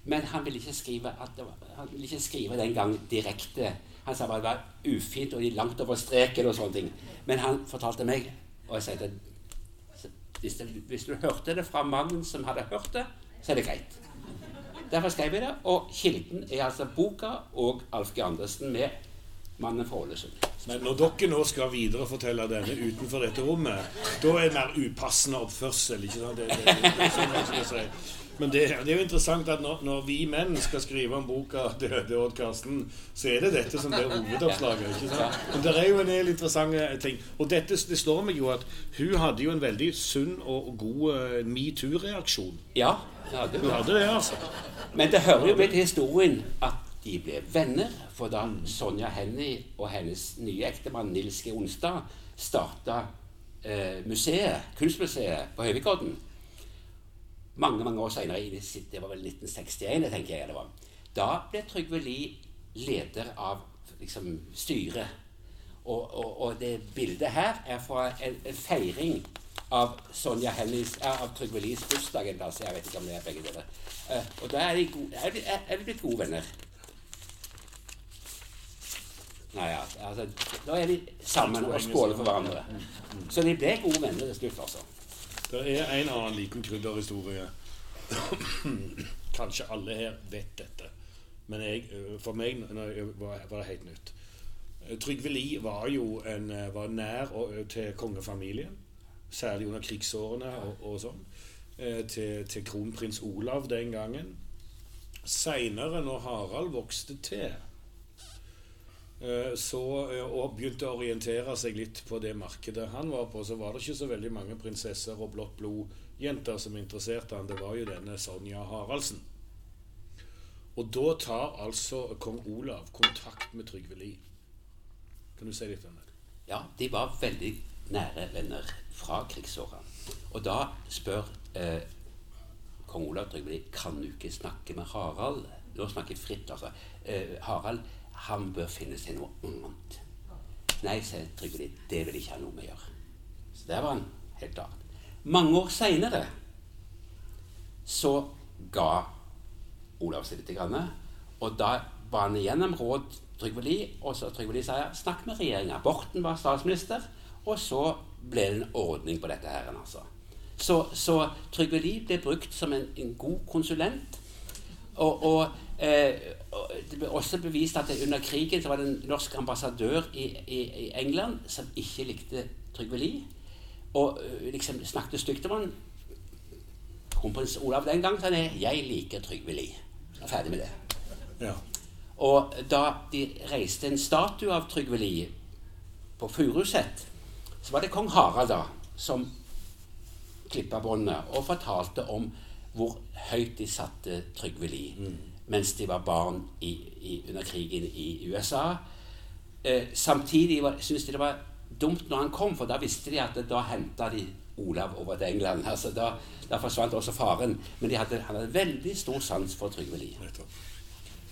men han ville ikke skrive, at han ville ikke skrive den gang direkte. Han sa bare det var ufint og de langt over streken og sånne ting. Men han fortalte meg, og jeg sa at hvis, det, hvis du hørte det fra mannen som hadde hørt det, så er det greit. Derfor skrev jeg det. Og kilden er altså boka og Alf G. Andersen med 'Mannen fra Ålesund'. Men når dere nå skal viderefortelle denne utenfor dette rommet, da er det mer upassende oppførsel. ikke sant? Det, det, det, det det, det, det, det, si. Men det, det er jo interessant at når, når vi menn skal skrive om boka til, til Odd Karsten, så er det dette som blir hovedoppslaget. ikke sant? Men det er jo en del interessante ting. Og dette, det slår meg jo at hun hadde jo en veldig sunn og god eh, metoo-reaksjon. Ja, ja det Hun hadde det, altså. Men det hører jo med til historien at de ble venner. For da Sonja Hennie og hennes nye ektemann Nils G. Onsdag starta eh, museet, kunstmuseet på Høvikodden mange mange år senere, det var vel 1961, det tenker jeg det var, da ble Trygve Lie leder av liksom, styret. Og, og, og det bildet her er fra en, en feiring av Sonja Hennies, av Trygve Lies bursdag en plass. Jeg vet ikke om det er begge deler. Eh, og da er de, gode, er, er, er vi blitt gode venner. Nei, altså, da er de sammen og skåler for hverandre. Så de ble gode venner til slutt, altså. Det er en annen liten krydderhistorie. Kanskje alle her vet dette, men jeg, for meg jeg var, det helt nytt. Trygve Lie var jo en, var nær og, til kongefamilien, særlig under krigsårene og, og sånn. Til, til kronprins Olav den gangen. Seinere, når Harald vokste til, så, eh, og begynte å orientere seg litt på det markedet han var på, så var det ikke så veldig mange prinsesser og blått blod-jenter som interesserte han. Det var jo denne Sonja Haraldsen. Og da tar altså kong Olav kontakt med Trygve Lie. Kan du si litt om det? Ja, de var veldig nære venner fra krigsåra. Og da spør eh, kong Olav Trygve Lie kan du ikke snakke med Harald. Nå snakker jeg fritt, altså. Eh, Harald han bør finne seg noe annet. Nei, sier Trygve Lid, det vil ikke ha noe med å gjøre. Så der var han helt klart. Mange år seinere så ga Olav seg litt. Grann, og da ba han igjennom råd Trygve Lie, og så Trygve Lie sa snakk med regjeringa. Borten var statsminister, og så ble det en ordning på dette her. altså. Så, så Trygve Lie ble brukt som en, en god konsulent. Og, og, eh, det ble også bevist at under krigen så var det en norsk ambassadør i, i, i England som ikke likte Trygve Lie. Og uh, liksom snakket stygt om han. Kronprins Olav den gang sa han 'Jeg liker Trygve Lie'. Er ferdig med det. Ja. Og da de reiste en statue av Trygve Lie på Furuset, så var det kong Harald da som klippa båndet og fortalte om hvor høyt de satte Trygve Lie mm. Mens de var barn i, i, under krigen i USA. Eh, samtidig syntes de det var dumt når han kom, for da visste de at da henta de Olav over til England. Altså, da, da, forsvant også faren. Men hadde, han hadde veldig stor sans for Trygve Lie.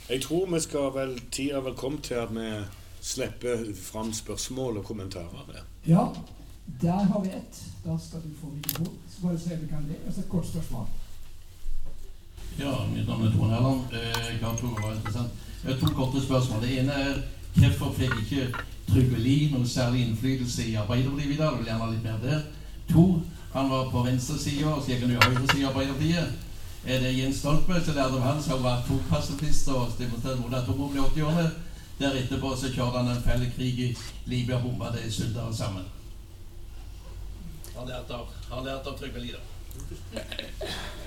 Jeg tror vi skal vel tida vel komme til at vi slipper fram spørsmål og kommentarer. Ja, der har vi ett. Da skal du få mikrofon. Så bare se om du kan det. Altså et kort spørsmål. Ja, mitt navn er Tone Helland. Eh, jeg har to, var interessant. Jeg har to korte spørsmål. Det ene er hvorfor fikk ikke Trygve Lie noe særlig innflytelse i Arbeiderpartiet videre? Jeg vil gjerne ha litt mer der. To, han var på venstresida, og så gikk han i høyresida i Arbeiderpartiet. Er det Jens Stoltenberg som lærte om han som var atomkastefist og demonstrerte mot atombomber i 80-årene? Der etterpå så kjørte han en fæl krig i Libya bomba det i Suldal sammen. Han lærte av Trygve Lie, da.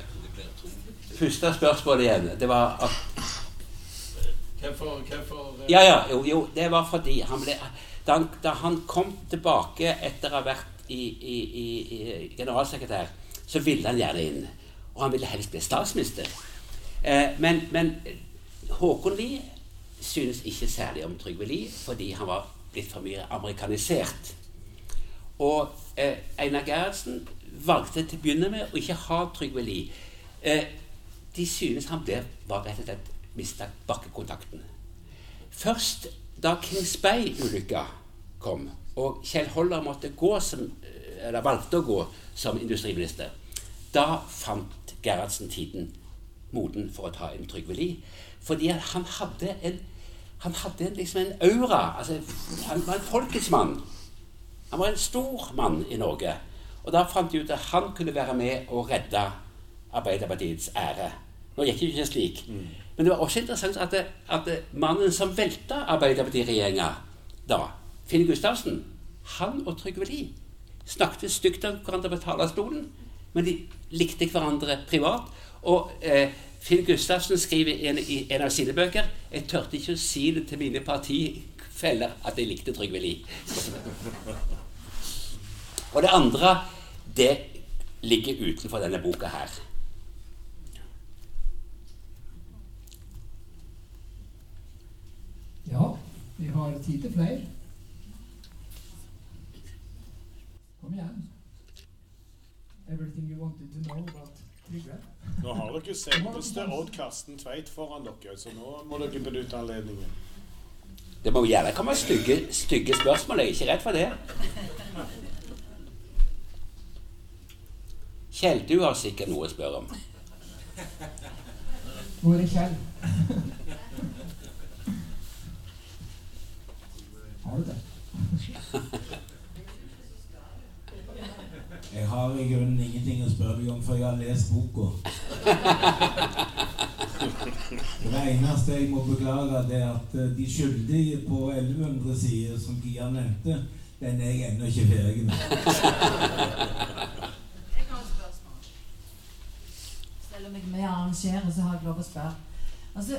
Første spørsmålet igjen. Det var at Hvorfor, hvorfor Ja, ja, jo, jo, det var fordi han ble da han, da han kom tilbake etter å ha vært i, i, i, i generalsekretær, så ville han gjerne inn. Og han ville helst bli statsminister. Eh, men, men Håkon Lie synes ikke særlig om Trygve Lie fordi han var blitt for mye amerikanisert. Og eh, Einar Gerhardsen valgte til å begynne med å ikke ha Trygve Lie. Eh, de synes han ble, var rett og slett mista bakkekontakten. Først da Kings Bay-ulykka kom, og Kjell Holler måtte gå som, eller valgte å gå som industriminister, da fant Gerhardsen tiden moden for å ta en Trygve Lie. Fordi han hadde en, han hadde liksom en aura. Altså, han var en folkets mann. Han var en stor mann i Norge. Og da fant de ut at han kunne være med og redde Arbeiderpartiets ære. Nå gikk det ikke slik. Mm. Men det var også interessant at, det, at det, mannen som velta Arbeiderparti-regjeringa da, Finn Gustavsen, han og Trygve Lie snakket stygt om hverandre på talerstolen, men de likte hverandre privat. Og eh, Finn Gustavsen skriver i en, i en, av sine bøker Jeg tørte ikke å si det til mine partifeller at jeg likte Trygve Lie. og det andre, det ligger utenfor denne boka her. Ja, vi har tid til flere. Kom igjen. Everything you wanted to know about Trygve? Nå har dere selveste Odd Karsten Tveit foran dere, så nå må dere benytte anledningen. Det må gjerne komme stygge, stygge spørsmål. Jeg er ikke redd for det. Kjell, du har sikkert noe å spørre om. Hvor er Kjell? Har du det? Jeg har i grunnen ingenting å spørre deg om, boka. Det eneste jeg må beklage, det er at eh, De skyldige på 1100 sider, som Gia nevnte, den er jeg ennå ikke ferdig med. Jeg har et spørsmål. Selv om jeg er med og arrangerer, så har jeg lov å spørre. Altså,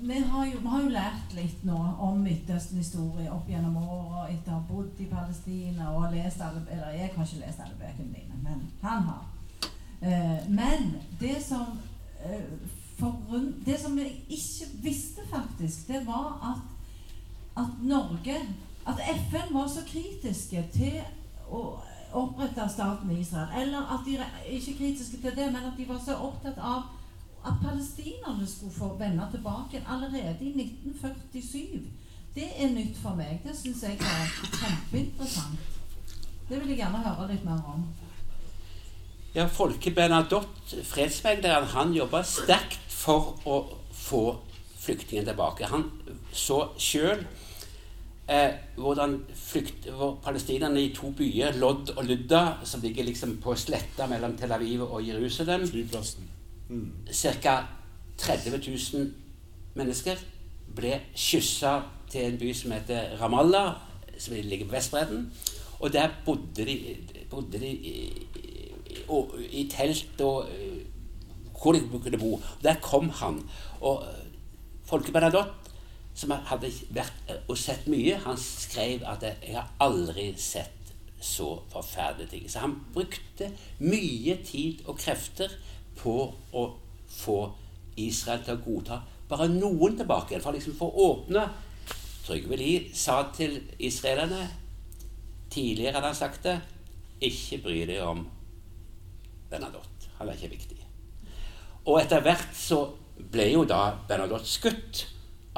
vi har, jo, vi har, jo, lært litt nå om Midtøsten-historie opp gjennom åra etter å ha bodd i Palestina og lest alle Eller jeg har ikke lest alle bøkene dine, men han har. Eh, men det som eh, Det som jeg ikke visste, faktisk, det var at, at Norge At FN var så kritiske til å opprette staten Israel. Eller at de ikke kritiske til det, men at de var så opptatt av at palestinerne skulle få vende tilbake allerede i 1947. Det er nytt for meg. Det syns jeg er kjempeinteressant. Det vil jeg gjerne høre litt mer om. Ja, Folke Bernadotte, fredsmegleren, han jobba sterkt for å få flyktningene tilbake. Han så sjøl eh, hvordan flykt, hvor palestinerne i to byer, Lodd og Ludda, som ligger liksom på sletta mellom Tel Aviv og Jerusalem Flyplassen Mm. Ca. 30 000 mennesker ble skyssa til en by som heter Ramallah, som ligger på Vestbredden. Og der bodde de, bodde de i, i, i, telt og hvor de kunne bo. Og der kom han. Og Folke Bernadotte, som hadde vært og sett mye, han skrev at 'jeg har aldri sett så forferdelige ting'. Så han brukte mye tid og krefter på å få Israel til å godta bare noen tilbake. For liksom for å åpne Trygve Lie sa til israelerne Tidligere hadde han sagt det ikke bry deg om Bernadotte. Han er ikke viktig. Og etter hvert så ble jo da Bernadotte skutt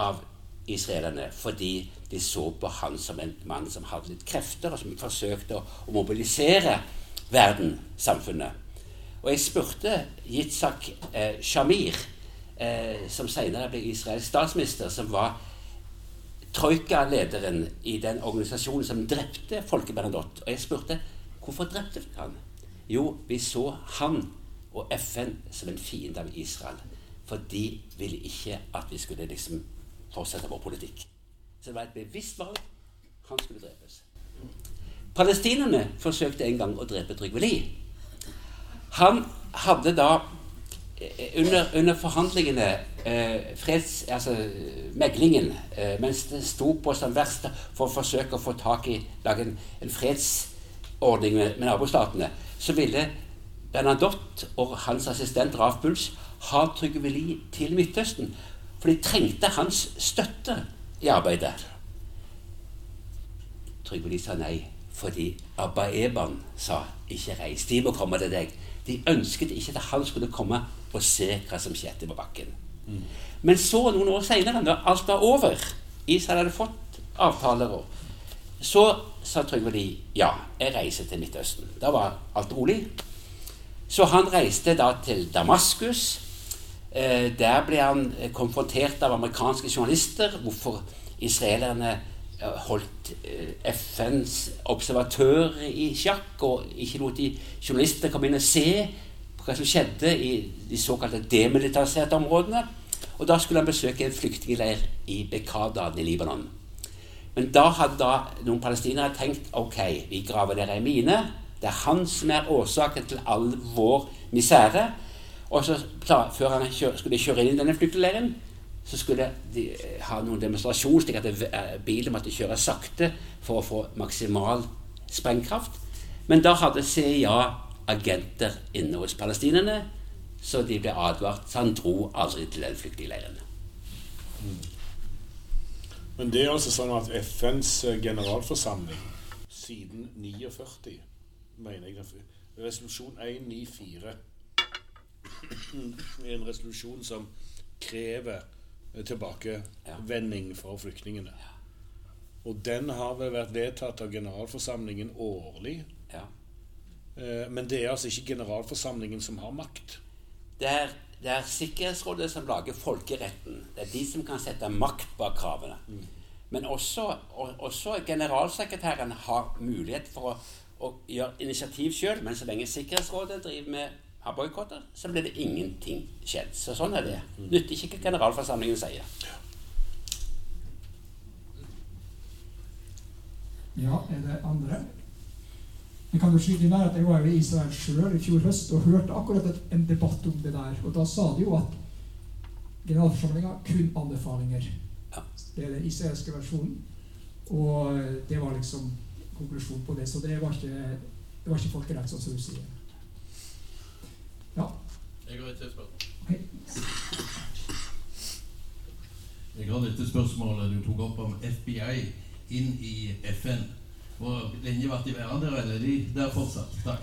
av israelerne fordi de så på han som en mann som hadde litt krefter, og som forsøkte å, mobilisere verden, samfunnet. Og jeg spurte Yitzhak eh, Shamir, eh, som senere ble Israels statsminister, som var troika-lederen i den organisasjonen som drepte Folke Bernadotte. Og jeg spurte hvorfor drepte han? Jo, vi så han og FN som en fiende av Israel. For de ville ikke at vi skulle liksom fortsette vår politikk. Så det var et bevisst valg. Han skulle drepes. Palestinerne forsøkte en gang å drepe Trygve Lie. Han hadde da eh, under, under forhandlingene, eh, freds, altså meglingen, eh, mens det sto på som verst for å forsøke å få tak i lage en, en fredsordning med, med, nabostatene, så ville Bernadotte og hans assistent Raf Puls ha Trygve Lie til Midtøsten. For de trengte hans støtte i arbeidet. Trygve Lie sa nei, fordi Abba Eban sa 'ikke reis'. De må komme til deg. De ønsket ikke at han skulle komme og se hva som skjedde på bakken. Mm. Men så, noen år seinere, når alt var over, Israel hadde fått avtaler, så sa Trygve Lie ja, jeg reiser til Midtøsten. Da var alt rolig. Så han reiste da til Damaskus. Eh, der ble han konfrontert av amerikanske journalister hvorfor israelerne holdt eh, FNs observatører i sjakk og ikke lot de journalister komme inn og se på hva som skjedde i de såkalte demilitariserte områdene. Og da skulle han besøke en flyktningleir i Bekadan i Libanon. Men da hadde da noen palestinere tenkt ok, vi graver dere ei mine. Det er han som er årsaken til all vår misere. Og så før han skulle kjøre inn i denne flyktningleiren, så skulle de eh, ha noen demonstrasjon, slik at eh, bilen måtte kjøre sakte for å få maksimal sprengkraft. Men da hadde CIA agenter inne hos palestinerne, så de ble advart. Så han dro aldri til den flyktningleiren. Men det er altså sånn at FNs eh, generalforsamling siden 49, mener jeg Resolusjon 194 er en resolusjon som krever tilbakevending for flyktningene. Og den har vel vært vedtatt av generalforsamlingen årlig. Ja. Eh, men det er altså ikke generalforsamlingen som har makt. Det er, det er Sikkerhetsrådet som lager folkeretten. Det er de som kan sette makt bak kravene. Men også, også, generalsekretæren har mulighet for å, å gjøre initiativ sjøl. Men så lenge Sikkerhetsrådet driver med har boikotter, så blir det ingenting skjedd. Så sånn er det. Nytter ikke hva generalforsamlingen sier. Ja, er det andre? Jeg kan jo skyte inn der at jeg var i Israel sjøl i fjor høst og hørte akkurat en debatt om det der. Og da sa de jo at generalforsamlinga kun anbefalinger. Ja. Det er den israelske versjonen. Og eh, det var liksom konklusjonen på det. Så det var ikke, det var ikke folkerett, sånn som du sier. Ja. Jeg har et spørsmål. Okay. Jeg har dette spørsmålet du tok opp om FBI inn i FN. Hvor lenge vært i verden der, eller er de der fortsatt? Takk.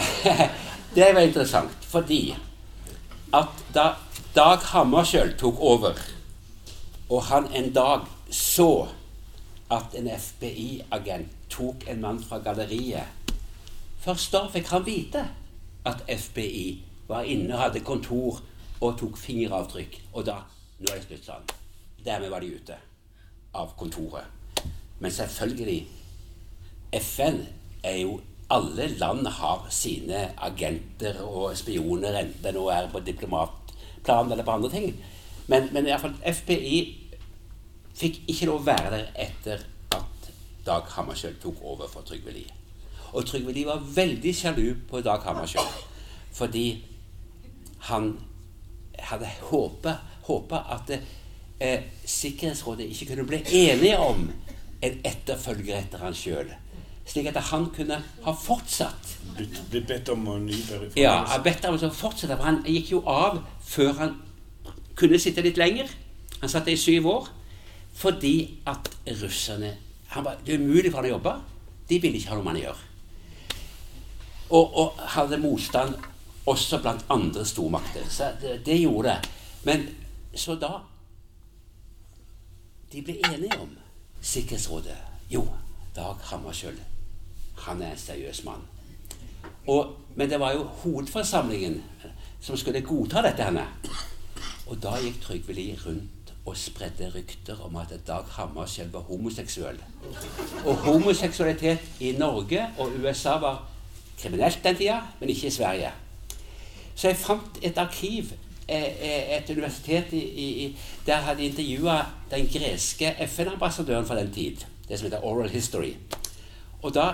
Det var interessant, fordi at da Dag Hammarskjöld tok over, og han en dag så at en FBI-agent tok en mann fra galleriet Først da fikk han vite at FBI var inne og hadde kontor og tok fingeravtrykk. Og da Nå er det slutt, sa han. Dermed var de ute av kontoret. Men selvfølgelig FN er jo Alle land har sine agenter og spioner, enten det nå er på diplomatplan eller på andre ting. Men, men i hvert fall FBI fikk ikke lov å være der etter at Dag Hammarskjöld tok over for Trygve Lie. Og Trygve Lie var veldig sjalu på Dag Hammarskjöld fordi han hadde håpa at eh, Sikkerhetsrådet ikke kunne bli enige om en etterfølger etter han sjøl. Slik at han kunne ha fortsatt. Blitt, bedt om å ny periode. Ja, bedt om å fortsette, for han gikk jo av før han kunne sitte litt lenger. Han satt i syv år fordi at russerne han var, Det er umulig for han å jobbe. De ville ikke ha noe med han å gjøre. Og, og hadde motstand også blant andre stormakter. Så det, det gjorde det. Men så da De ble enige om Sikkerhetsrådet. Jo, Dag Hammarskjöld. Han er en seriøs mann. Og, men det var jo hovedforsamlingen som skulle godta dette. henne. Og da gikk Trygve Lie rundt og spredde rykter om at Dag Hammarskjell var homoseksuell. Og homoseksualitet i Norge og USA var kriminelt den tida, men ikke i Sverige. Så jeg fant et arkiv, eh, et universitet i, i, der hadde intervjua den greske FN-ambassadøren fra den tid. Det som heter Oral History. Og da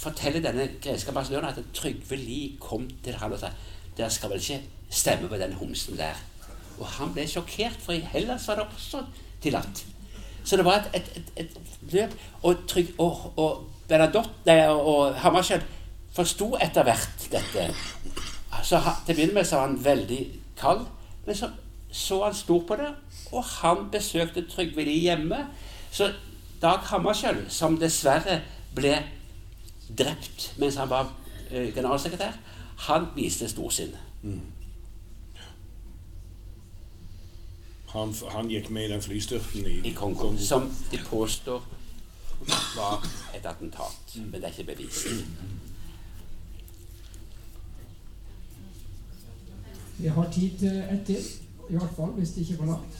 forteller denne greske ambassadøren at Trygve Lie kom til han og sa dere skal vel ikke stemme på den homsen der. Og han ble sjokkert, for i Hellas var det også tillatt. Så det var et, et, et, et løp. Og, Trygg, og, og Bernadotte og Hammarskjöld forsto etter hvert dette. Så Til å begynne med så var han veldig kald, men så så han stort på det, og han besøkte Trygve Lie hjemme. Så Dag Hammarskjöld, som dessverre ble drept mens han var eh, generalsekretær, han viste storsinn. Han, han gikk med i den flystyrten i, i Kongo, som de påstår var et attentat. Men det er ikke bevist. Vi har tid til ett til, i hvert fall hvis det ikke går langt.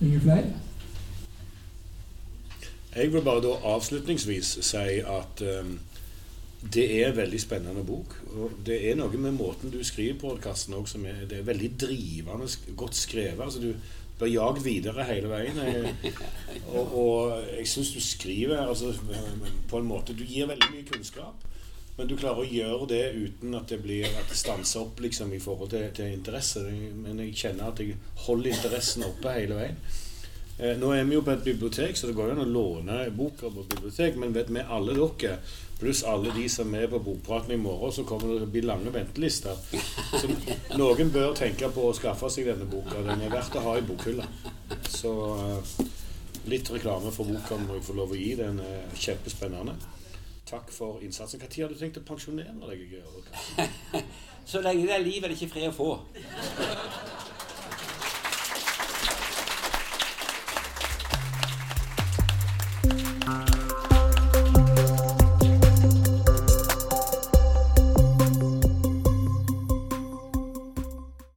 Ingen flere? Jeg vil bare da avslutningsvis si at um, det er en veldig spennende bok. Og det er noe med måten du skriver på, Karsten, også, som er, det er veldig drivende, godt skrevet. altså du blir jagd videre hele veien. Jeg, og, og jeg syns du skriver altså, på en måte Du gir veldig mye kunnskap, men du klarer å gjøre det uten at det blir at det stanser opp liksom, i forhold til, til interesse. Men jeg kjenner at jeg holder interessen oppe hele veien. Eh, nå er vi jo på et bibliotek, så det går jo an å låne boker på bibliotek. Men vet vi alle dere, pluss alle de som er på Bokpraten i morgen, så kommer det til å bli lange ventelister. Så noen bør tenke på å skaffe seg denne boka. Den er verdt å ha i bokhylla. Så eh, litt reklame for boka må jeg få lov å gi. Den er kjempespennende. Takk for innsatsen. Når har du tenkt å pensjonere deg? Så lenge det er liv, er det ikke fred å få.